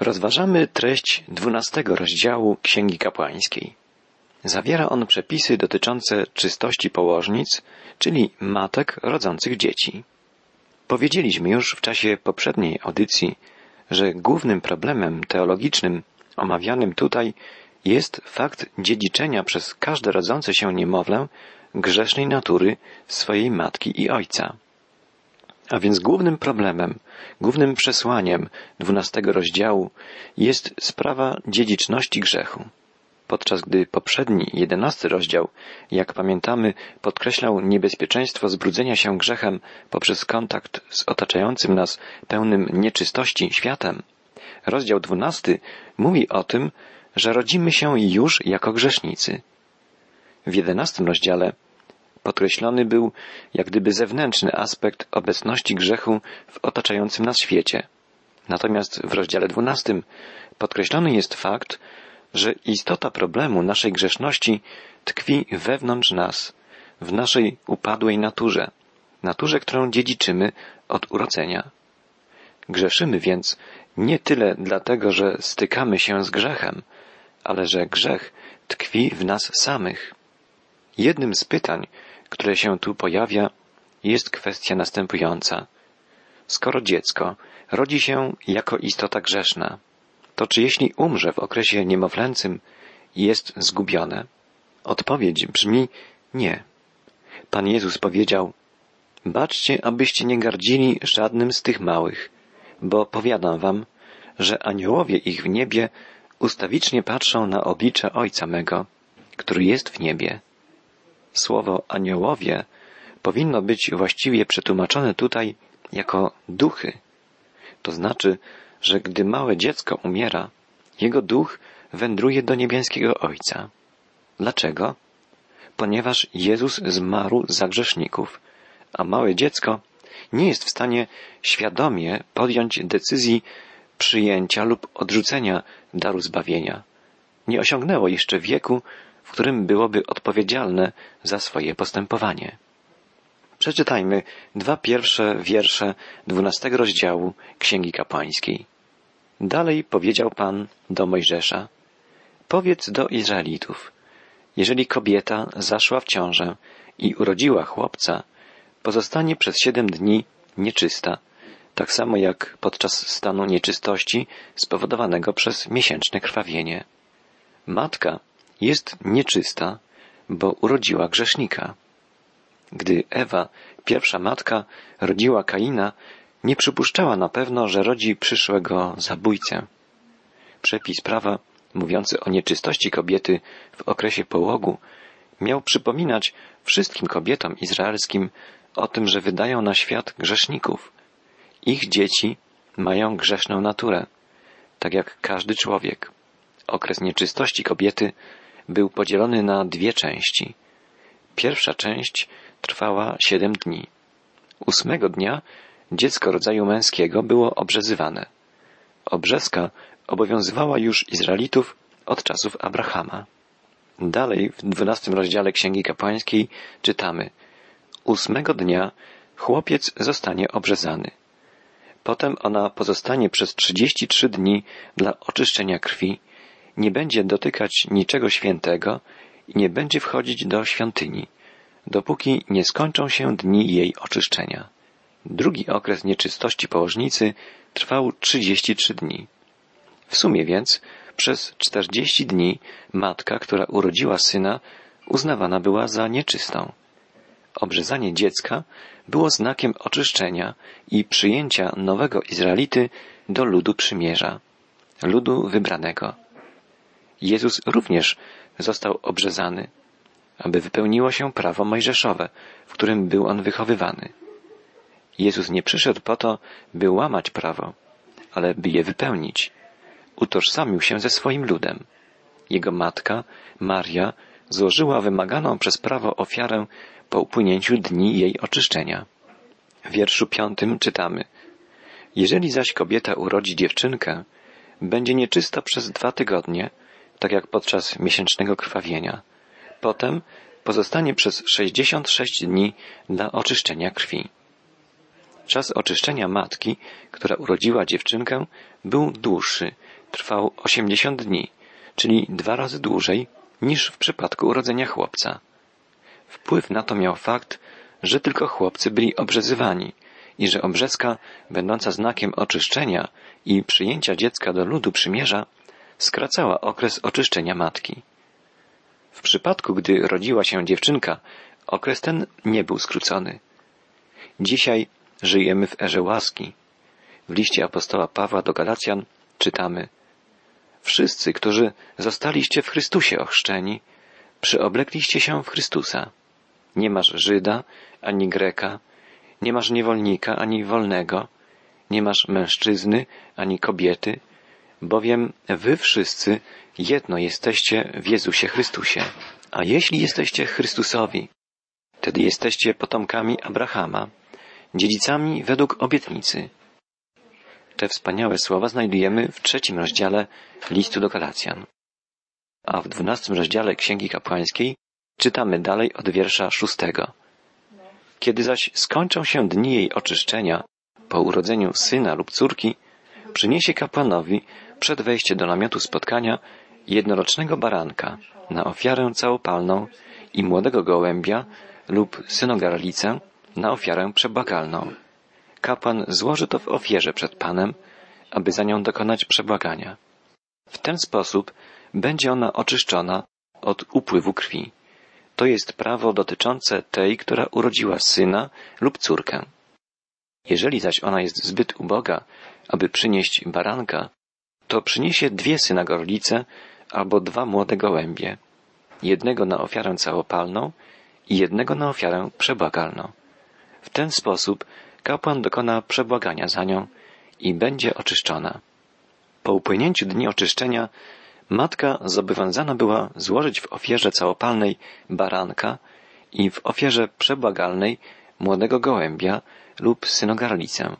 Rozważamy treść dwunastego rozdziału Księgi Kapłańskiej. Zawiera on przepisy dotyczące czystości położnic, czyli matek rodzących dzieci. Powiedzieliśmy już w czasie poprzedniej audycji, że głównym problemem teologicznym omawianym tutaj jest fakt dziedziczenia przez każde rodzące się niemowlę grzesznej natury swojej matki i ojca. A więc głównym problemem, głównym przesłaniem dwunastego rozdziału jest sprawa dziedziczności grzechu. Podczas gdy poprzedni, jedenasty rozdział, jak pamiętamy, podkreślał niebezpieczeństwo zbrudzenia się grzechem poprzez kontakt z otaczającym nas pełnym nieczystości światem, rozdział dwunasty mówi o tym, że rodzimy się już jako grzesznicy. W jedenastym rozdziale podkreślony był jak gdyby zewnętrzny aspekt obecności grzechu w otaczającym nas świecie. Natomiast w rozdziale dwunastym podkreślony jest fakt, że istota problemu naszej grzeszności tkwi wewnątrz nas, w naszej upadłej naturze, naturze, którą dziedziczymy od urodzenia. Grzeszymy więc nie tyle dlatego, że stykamy się z grzechem, ale że grzech tkwi w nas samych. Jednym z pytań, które się tu pojawia, jest kwestia następująca. Skoro dziecko rodzi się jako istota grzeszna, to czy jeśli umrze w okresie niemowlęcym, jest zgubione? Odpowiedź brzmi nie. Pan Jezus powiedział, baczcie, abyście nie gardzili żadnym z tych małych, bo powiadam wam, że aniołowie ich w niebie ustawicznie patrzą na oblicze Ojca mego, który jest w niebie. Słowo aniołowie powinno być właściwie przetłumaczone tutaj jako duchy. To znaczy, że gdy małe dziecko umiera, jego duch wędruje do niebieskiego Ojca. Dlaczego? Ponieważ Jezus zmarł za grzeszników, a małe dziecko nie jest w stanie świadomie podjąć decyzji przyjęcia lub odrzucenia daru zbawienia. Nie osiągnęło jeszcze wieku, w którym byłoby odpowiedzialne za swoje postępowanie. Przeczytajmy dwa pierwsze wiersze dwunastego rozdziału Księgi Kapłańskiej. Dalej powiedział Pan do Mojżesza, powiedz do Izraelitów, jeżeli kobieta zaszła w ciążę i urodziła chłopca, pozostanie przez siedem dni nieczysta, tak samo jak podczas stanu nieczystości spowodowanego przez miesięczne krwawienie. Matka jest nieczysta, bo urodziła grzesznika. Gdy Ewa, pierwsza matka, rodziła Kaina, nie przypuszczała na pewno, że rodzi przyszłego zabójcę. Przepis prawa mówiący o nieczystości kobiety w okresie połogu miał przypominać wszystkim kobietom izraelskim o tym, że wydają na świat grzeszników. Ich dzieci mają grzeszną naturę, tak jak każdy człowiek. Okres nieczystości kobiety był podzielony na dwie części. Pierwsza część trwała siedem dni. Ósmego dnia dziecko rodzaju męskiego było obrzezywane. Obrzeska obowiązywała już Izraelitów od czasów Abrahama. Dalej w dwunastym rozdziale Księgi Kapłańskiej czytamy Ósmego dnia chłopiec zostanie obrzezany. Potem ona pozostanie przez trzydzieści trzy dni dla oczyszczenia krwi, nie będzie dotykać niczego świętego i nie będzie wchodzić do świątyni, dopóki nie skończą się dni jej oczyszczenia. Drugi okres nieczystości położnicy trwał 33 dni. W sumie więc przez 40 dni matka, która urodziła syna, uznawana była za nieczystą. Obrzezanie dziecka było znakiem oczyszczenia i przyjęcia nowego Izraelity do ludu przymierza, ludu wybranego. Jezus również został obrzezany, aby wypełniło się prawo mojżeszowe, w którym był on wychowywany. Jezus nie przyszedł po to, by łamać prawo, ale by je wypełnić. Utożsamił się ze swoim ludem. Jego matka, Maria, złożyła wymaganą przez prawo ofiarę po upłynięciu dni jej oczyszczenia. W wierszu piątym czytamy Jeżeli zaś kobieta urodzi dziewczynkę, będzie nieczysta przez dwa tygodnie, tak jak podczas miesięcznego krwawienia. Potem pozostanie przez sześćdziesiąt sześć dni dla oczyszczenia krwi. Czas oczyszczenia matki, która urodziła dziewczynkę, był dłuższy trwał 80 dni, czyli dwa razy dłużej niż w przypadku urodzenia chłopca. Wpływ na to miał fakt, że tylko chłopcy byli obrzezywani i że obrzeska, będąca znakiem oczyszczenia i przyjęcia dziecka do ludu przymierza, skracała okres oczyszczenia matki. W przypadku, gdy rodziła się dziewczynka, okres ten nie był skrócony. Dzisiaj żyjemy w erze łaski. W liście apostoła Pawła do Galacjan czytamy Wszyscy, którzy zostaliście w Chrystusie ochrzczeni, przyoblekliście się w Chrystusa. Nie masz Żyda, ani Greka, nie masz niewolnika, ani wolnego, nie masz mężczyzny, ani kobiety, bowiem wy wszyscy jedno jesteście w Jezusie Chrystusie. A jeśli jesteście Chrystusowi, wtedy jesteście potomkami Abrahama, dziedzicami według obietnicy. Te wspaniałe słowa znajdujemy w trzecim rozdziale listu do Galacjan. A w dwunastym rozdziale Księgi Kapłańskiej czytamy dalej od wiersza szóstego. Kiedy zaś skończą się dni jej oczyszczenia po urodzeniu syna lub córki, przyniesie kapłanowi przed wejściem do namiotu spotkania jednorocznego baranka na ofiarę całopalną i młodego gołębia lub synogarlicę na ofiarę przebłagalną. Kapłan złoży to w ofierze przed Panem, aby za nią dokonać przebłagania. W ten sposób będzie ona oczyszczona od upływu krwi. To jest prawo dotyczące tej, która urodziła syna lub córkę. Jeżeli zaś ona jest zbyt uboga, aby przynieść baranka, to przyniesie dwie synagorlice albo dwa młode gołębie, jednego na ofiarę całopalną i jednego na ofiarę przebłagalną. W ten sposób kapłan dokona przebłagania za nią i będzie oczyszczona. Po upłynięciu dni oczyszczenia matka zobowiązana była złożyć w ofierze całopalnej baranka i w ofierze przebłagalnej młodego gołębia lub synogarlicę.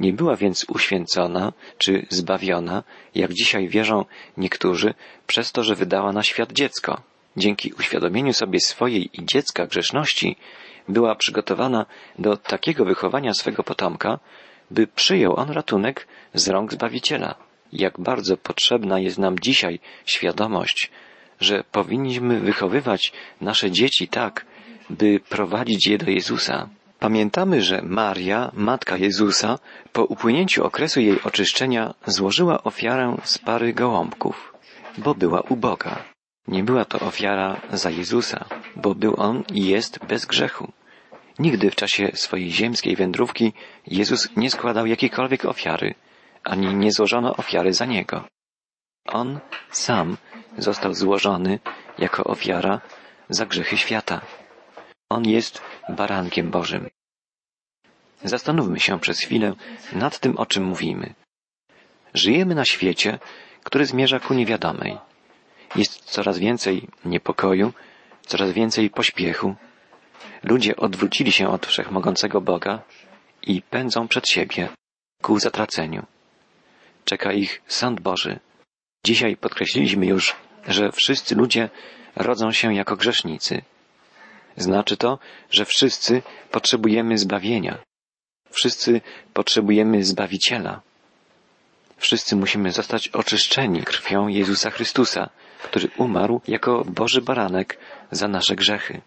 Nie była więc uświęcona czy zbawiona, jak dzisiaj wierzą niektórzy, przez to, że wydała na świat dziecko. Dzięki uświadomieniu sobie swojej i dziecka grzeszności była przygotowana do takiego wychowania swego potomka, by przyjął on ratunek z rąk Zbawiciela. Jak bardzo potrzebna jest nam dzisiaj świadomość, że powinniśmy wychowywać nasze dzieci tak, by prowadzić je do Jezusa. Pamiętamy, że Maria, matka Jezusa, po upłynięciu okresu jej oczyszczenia złożyła ofiarę z pary gołąbków, bo była uboga. Nie była to ofiara za Jezusa, bo był on i jest bez grzechu. Nigdy w czasie swojej ziemskiej wędrówki Jezus nie składał jakiejkolwiek ofiary, ani nie złożono ofiary za niego. On sam został złożony jako ofiara za grzechy świata. On jest barankiem Bożym. Zastanówmy się przez chwilę nad tym, o czym mówimy. Żyjemy na świecie, który zmierza ku niewiadomej. Jest coraz więcej niepokoju, coraz więcej pośpiechu. Ludzie odwrócili się od wszechmogącego Boga i pędzą przed siebie ku zatraceniu. Czeka ich sąd Boży. Dzisiaj podkreśliliśmy już, że wszyscy ludzie rodzą się jako grzesznicy. Znaczy to, że wszyscy potrzebujemy zbawienia. Wszyscy potrzebujemy Zbawiciela. Wszyscy musimy zostać oczyszczeni krwią Jezusa Chrystusa, który umarł jako Boży Baranek za nasze grzechy.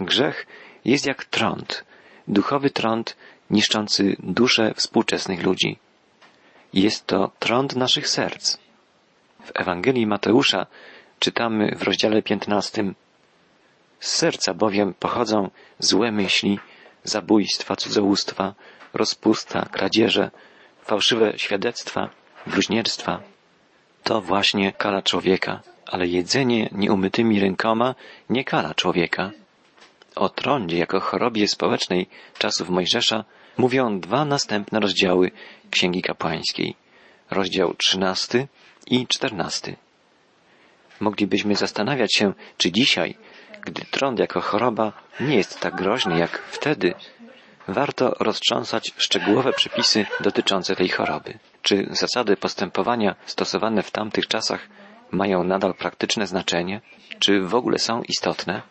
Grzech jest jak trąd, duchowy trąd niszczący duszę współczesnych ludzi. Jest to trąd naszych serc. W Ewangelii Mateusza czytamy w rozdziale piętnastym z serca bowiem pochodzą złe myśli, zabójstwa, cudzołóstwa, rozpusta, kradzieże, fałszywe świadectwa, bluźnierstwa. To właśnie kala człowieka, ale jedzenie nieumytymi rękoma nie kala człowieka. O trądzie jako chorobie społecznej czasów Mojżesza mówią dwa następne rozdziały Księgi Kapłańskiej. Rozdział trzynasty i czternasty. Moglibyśmy zastanawiać się, czy dzisiaj gdy trąd jako choroba nie jest tak groźny jak wtedy, warto roztrząsać szczegółowe przepisy dotyczące tej choroby. Czy zasady postępowania stosowane w tamtych czasach mają nadal praktyczne znaczenie? Czy w ogóle są istotne?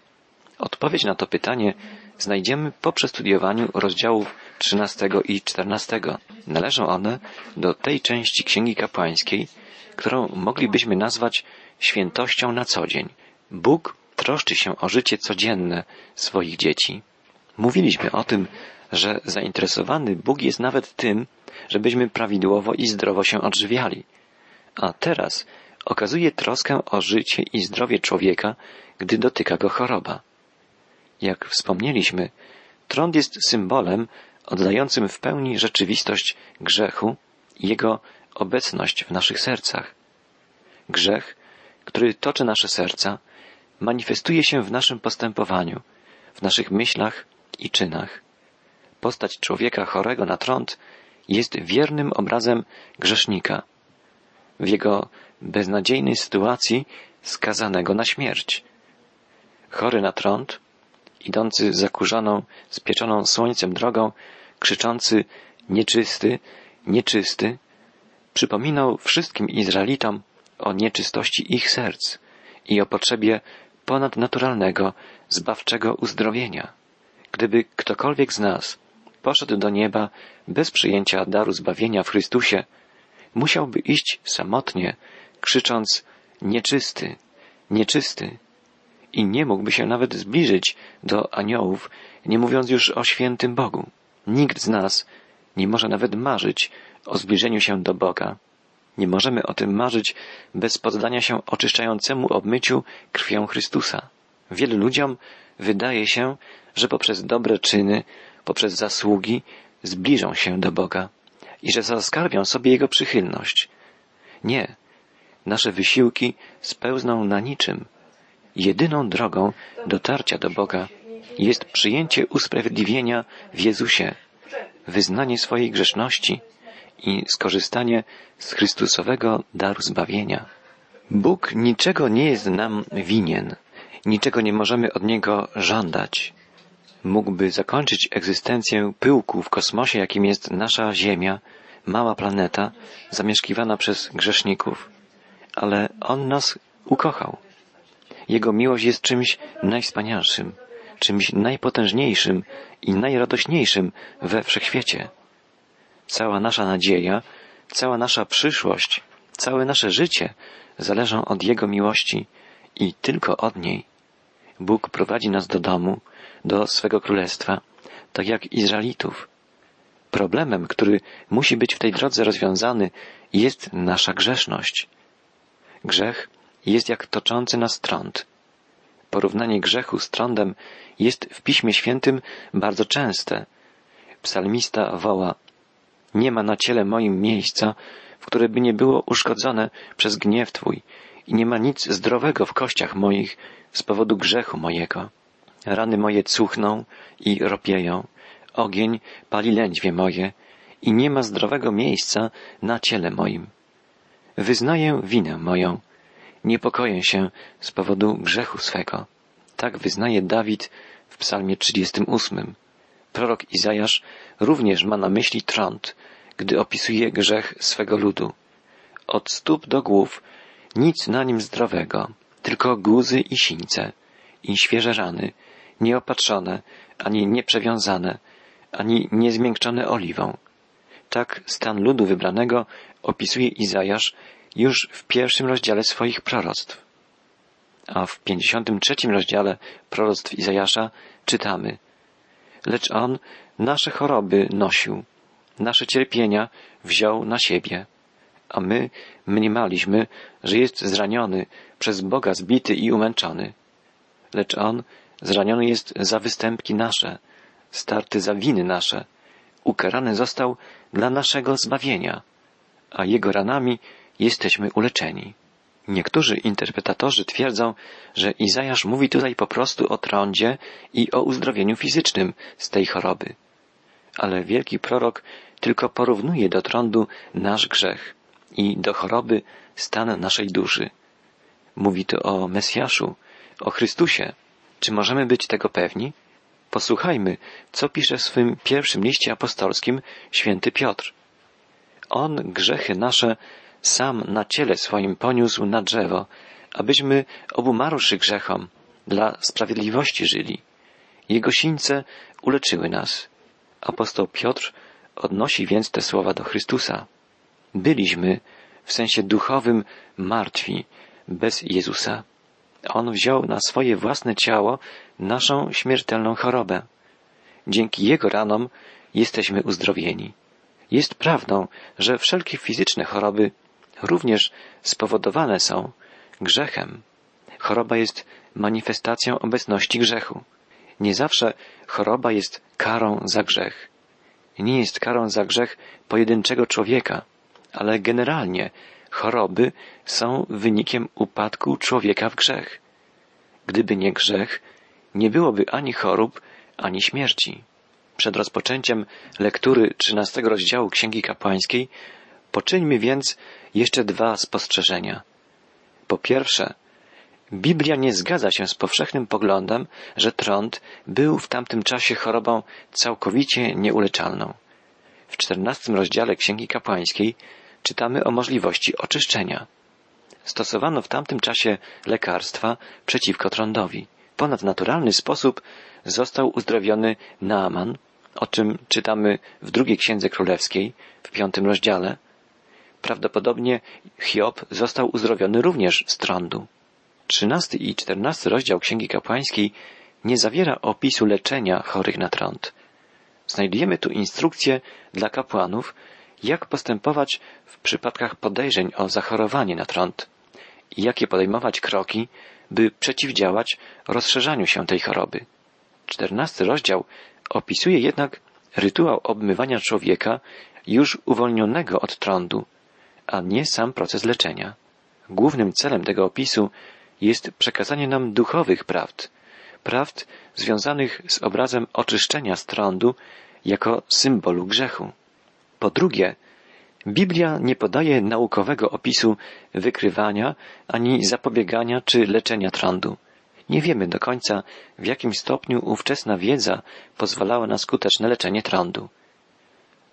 Odpowiedź na to pytanie znajdziemy po przestudiowaniu rozdziałów 13 i 14. Należą one do tej części Księgi Kapłańskiej, którą moglibyśmy nazwać świętością na co dzień. Bóg troszczy się o życie codzienne swoich dzieci. Mówiliśmy o tym, że zainteresowany Bóg jest nawet tym, żebyśmy prawidłowo i zdrowo się odżywiali. A teraz okazuje troskę o życie i zdrowie człowieka, gdy dotyka go choroba. Jak wspomnieliśmy, trąd jest symbolem oddającym w pełni rzeczywistość grzechu i jego obecność w naszych sercach. Grzech, który toczy nasze serca, manifestuje się w naszym postępowaniu, w naszych myślach i czynach. Postać człowieka chorego na trąd jest wiernym obrazem grzesznika. W jego beznadziejnej sytuacji skazanego na śmierć. Chory na trąd, idący zakurzoną, spieczoną słońcem drogą, krzyczący nieczysty, nieczysty, przypominał wszystkim Izraelitom o nieczystości ich serc i o potrzebie ponadnaturalnego, zbawczego uzdrowienia. Gdyby ktokolwiek z nas poszedł do nieba bez przyjęcia daru zbawienia w Chrystusie, musiałby iść samotnie, krzycząc nieczysty, nieczysty i nie mógłby się nawet zbliżyć do aniołów, nie mówiąc już o świętym Bogu. Nikt z nas nie może nawet marzyć o zbliżeniu się do Boga. Nie możemy o tym marzyć bez poddania się oczyszczającemu obmyciu krwią Chrystusa. Wielu ludziom wydaje się, że poprzez dobre czyny, poprzez zasługi zbliżą się do Boga i że zaskarbią sobie Jego przychylność. Nie. Nasze wysiłki spełzną na niczym. Jedyną drogą dotarcia do Boga jest przyjęcie usprawiedliwienia w Jezusie, wyznanie swojej grzeszności i skorzystanie z Chrystusowego daru zbawienia. Bóg niczego nie jest nam winien, niczego nie możemy od Niego żądać. Mógłby zakończyć egzystencję pyłku w kosmosie, jakim jest nasza Ziemia, mała planeta, zamieszkiwana przez grzeszników, ale On nas ukochał. Jego miłość jest czymś najwspanialszym, czymś najpotężniejszym i najradośniejszym we wszechświecie. Cała nasza nadzieja, cała nasza przyszłość, całe nasze życie zależą od Jego miłości i tylko od niej. Bóg prowadzi nas do domu, do swego królestwa, tak jak Izraelitów. Problemem, który musi być w tej drodze rozwiązany, jest nasza grzeszność. Grzech jest jak toczący nas trąd. Porównanie grzechu z trądem jest w Piśmie Świętym bardzo częste. Psalmista woła Nie ma na ciele moim miejsca, w które by nie było uszkodzone przez gniew Twój i nie ma nic zdrowego w kościach moich z powodu grzechu mojego. Rany moje cuchną i ropieją, ogień pali lędźwie moje i nie ma zdrowego miejsca na ciele moim. Wyznaję winę moją, niepokoję się z powodu grzechu swego. Tak wyznaje Dawid w psalmie 38. Prorok Izajasz również ma na myśli trąd, gdy opisuje grzech swego ludu. Od stóp do głów nic na nim zdrowego, tylko guzy i sińce, i świeże rany, nieopatrzone, ani nieprzewiązane, ani niezmiękczone oliwą. Tak stan ludu wybranego opisuje Izajasz już w pierwszym rozdziale swoich proroctw. A w 53 rozdziale proroctw Izajasza czytamy Lecz on nasze choroby nosił, nasze cierpienia wziął na siebie, a my mniemaliśmy, że jest zraniony, przez Boga zbity i umęczony. Lecz on zraniony jest za występki nasze, starty za winy nasze, ukarany został dla naszego zbawienia, a jego ranami jesteśmy uleczeni. Niektórzy interpretatorzy twierdzą, że Izajasz mówi tutaj po prostu o trądzie i o uzdrowieniu fizycznym z tej choroby. Ale wielki prorok tylko porównuje do trądu nasz grzech i do choroby stan naszej duszy. Mówi to o Mesjaszu, o Chrystusie. Czy możemy być tego pewni? Posłuchajmy, co pisze w swym pierwszym liście apostolskim święty Piotr. On grzechy nasze sam na ciele swoim poniósł na drzewo, abyśmy obumarłszy grzechom, dla sprawiedliwości żyli. Jego sińce uleczyły nas. Apostoł Piotr odnosi więc te słowa do Chrystusa. Byliśmy w sensie duchowym martwi bez Jezusa. On wziął na swoje własne ciało naszą śmiertelną chorobę. Dzięki Jego ranom jesteśmy uzdrowieni. Jest prawdą, że wszelkie fizyczne choroby również spowodowane są grzechem. Choroba jest manifestacją obecności grzechu. Nie zawsze choroba jest karą za grzech. Nie jest karą za grzech pojedynczego człowieka, ale generalnie choroby są wynikiem upadku człowieka w grzech. Gdyby nie grzech, nie byłoby ani chorób, ani śmierci. Przed rozpoczęciem lektury trzynastego rozdziału Księgi Kapłańskiej poczyńmy więc jeszcze dwa spostrzeżenia. Po pierwsze, Biblia nie zgadza się z powszechnym poglądem, że trąd był w tamtym czasie chorobą całkowicie nieuleczalną. W czternastym rozdziale Księgi Kapłańskiej czytamy o możliwości oczyszczenia. Stosowano w tamtym czasie lekarstwa przeciwko trądowi. W ponadnaturalny sposób został uzdrowiony Naaman, o czym czytamy w drugiej księdze królewskiej, w piątym rozdziale. Prawdopodobnie Hiob został uzdrowiony również z trądu. Trzynasty i czternasty rozdział Księgi Kapłańskiej nie zawiera opisu leczenia chorych na trąd. Znajdujemy tu instrukcje dla kapłanów, jak postępować w przypadkach podejrzeń o zachorowanie na trąd i jakie podejmować kroki, by przeciwdziałać rozszerzaniu się tej choroby. Czternasty rozdział opisuje jednak rytuał obmywania człowieka już uwolnionego od trądu, a nie sam proces leczenia. Głównym celem tego opisu jest przekazanie nam duchowych prawd, prawd związanych z obrazem oczyszczenia z trądu jako symbolu grzechu. Po drugie, Biblia nie podaje naukowego opisu wykrywania ani zapobiegania czy leczenia trądu. Nie wiemy do końca, w jakim stopniu ówczesna wiedza pozwalała na skuteczne leczenie trądu.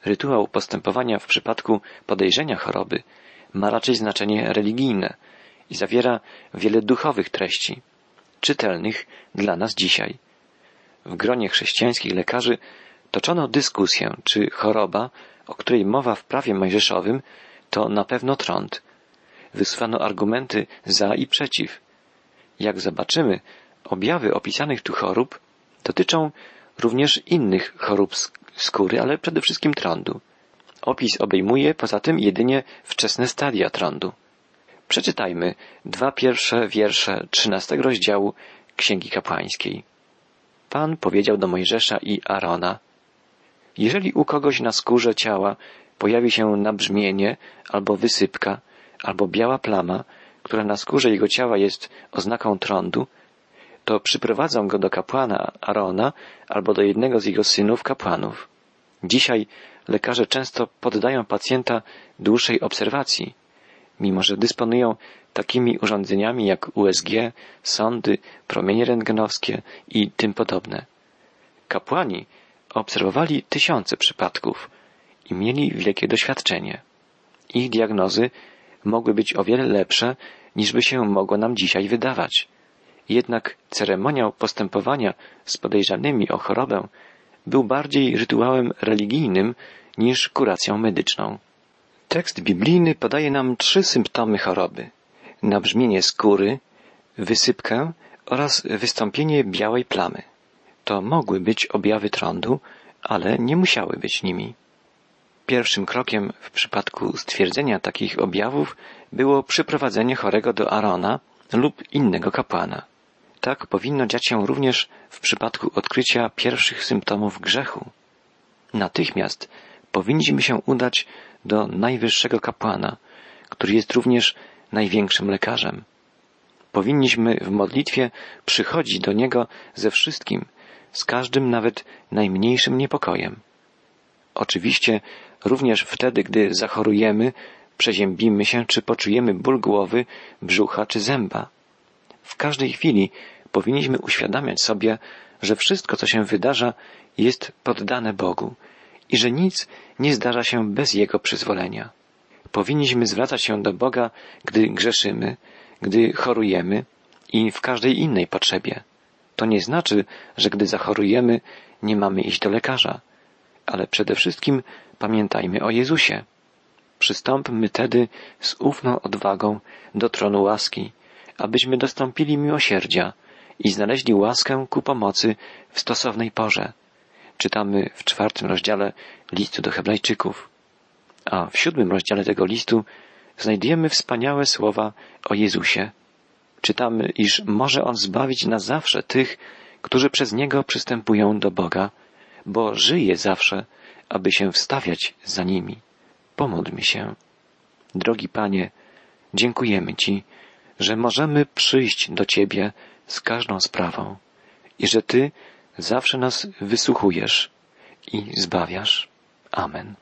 Rytuał postępowania w przypadku podejrzenia choroby ma raczej znaczenie religijne i zawiera wiele duchowych treści, czytelnych dla nas dzisiaj. W gronie chrześcijańskich lekarzy toczono dyskusję, czy choroba, o której mowa w prawie mojżeszowym, to na pewno trąd. Wysłano argumenty za i przeciw. Jak zobaczymy, objawy opisanych tu chorób dotyczą również innych chorób skóry, ale przede wszystkim trądu. Opis obejmuje poza tym jedynie wczesne stadia trądu. Przeczytajmy dwa pierwsze wiersze trzynastego rozdziału Księgi Kapłańskiej. Pan powiedział do Mojżesza i Arona, jeżeli u kogoś na skórze ciała pojawi się nabrzmienie albo wysypka, albo biała plama, która na skórze jego ciała jest oznaką trądu, to przyprowadzą go do kapłana Arona albo do jednego z jego synów kapłanów. Dzisiaj lekarze często poddają pacjenta dłuższej obserwacji, mimo że dysponują takimi urządzeniami jak USG, sondy, promienie rentgenowskie i tym podobne. Kapłani obserwowali tysiące przypadków i mieli wielkie doświadczenie. Ich diagnozy mogły być o wiele lepsze, niż by się mogło nam dzisiaj wydawać. Jednak ceremoniał postępowania z podejrzanymi o chorobę był bardziej rytuałem religijnym niż kuracją medyczną. Tekst biblijny podaje nam trzy symptomy choroby. Nabrzmienie skóry, wysypkę oraz wystąpienie białej plamy. To mogły być objawy trądu, ale nie musiały być nimi. Pierwszym krokiem w przypadku stwierdzenia takich objawów było przyprowadzenie chorego do Arona lub innego kapłana. Tak powinno dziać się również w przypadku odkrycia pierwszych symptomów grzechu. Natychmiast powinniśmy się udać do najwyższego kapłana, który jest również największym lekarzem. Powinniśmy w modlitwie przychodzić do niego ze wszystkim, z każdym nawet najmniejszym niepokojem. Oczywiście również wtedy, gdy zachorujemy, przeziębimy się, czy poczujemy ból głowy, brzucha czy zęba. W każdej chwili powinniśmy uświadamiać sobie, że wszystko, co się wydarza, jest poddane Bogu i że nic nie zdarza się bez Jego przyzwolenia. Powinniśmy zwracać się do Boga, gdy grzeszymy, gdy chorujemy, i w każdej innej potrzebie. To nie znaczy, że gdy zachorujemy, nie mamy iść do lekarza, ale przede wszystkim pamiętajmy o Jezusie. Przystąpmy tedy z ufną odwagą do tronu łaski, abyśmy dostąpili miłosierdzia i znaleźli łaskę ku pomocy w stosownej porze. Czytamy w czwartym rozdziale listu do Hebrajczyków. A w siódmym rozdziale tego listu znajdujemy wspaniałe słowa o Jezusie. Czytamy, iż może On zbawić na zawsze tych, którzy przez Niego przystępują do Boga, bo żyje zawsze, aby się wstawiać za nimi. Pomódlmy się. Drogi Panie, dziękujemy Ci, że możemy przyjść do Ciebie z każdą sprawą i że Ty zawsze nas wysłuchujesz i zbawiasz. Amen.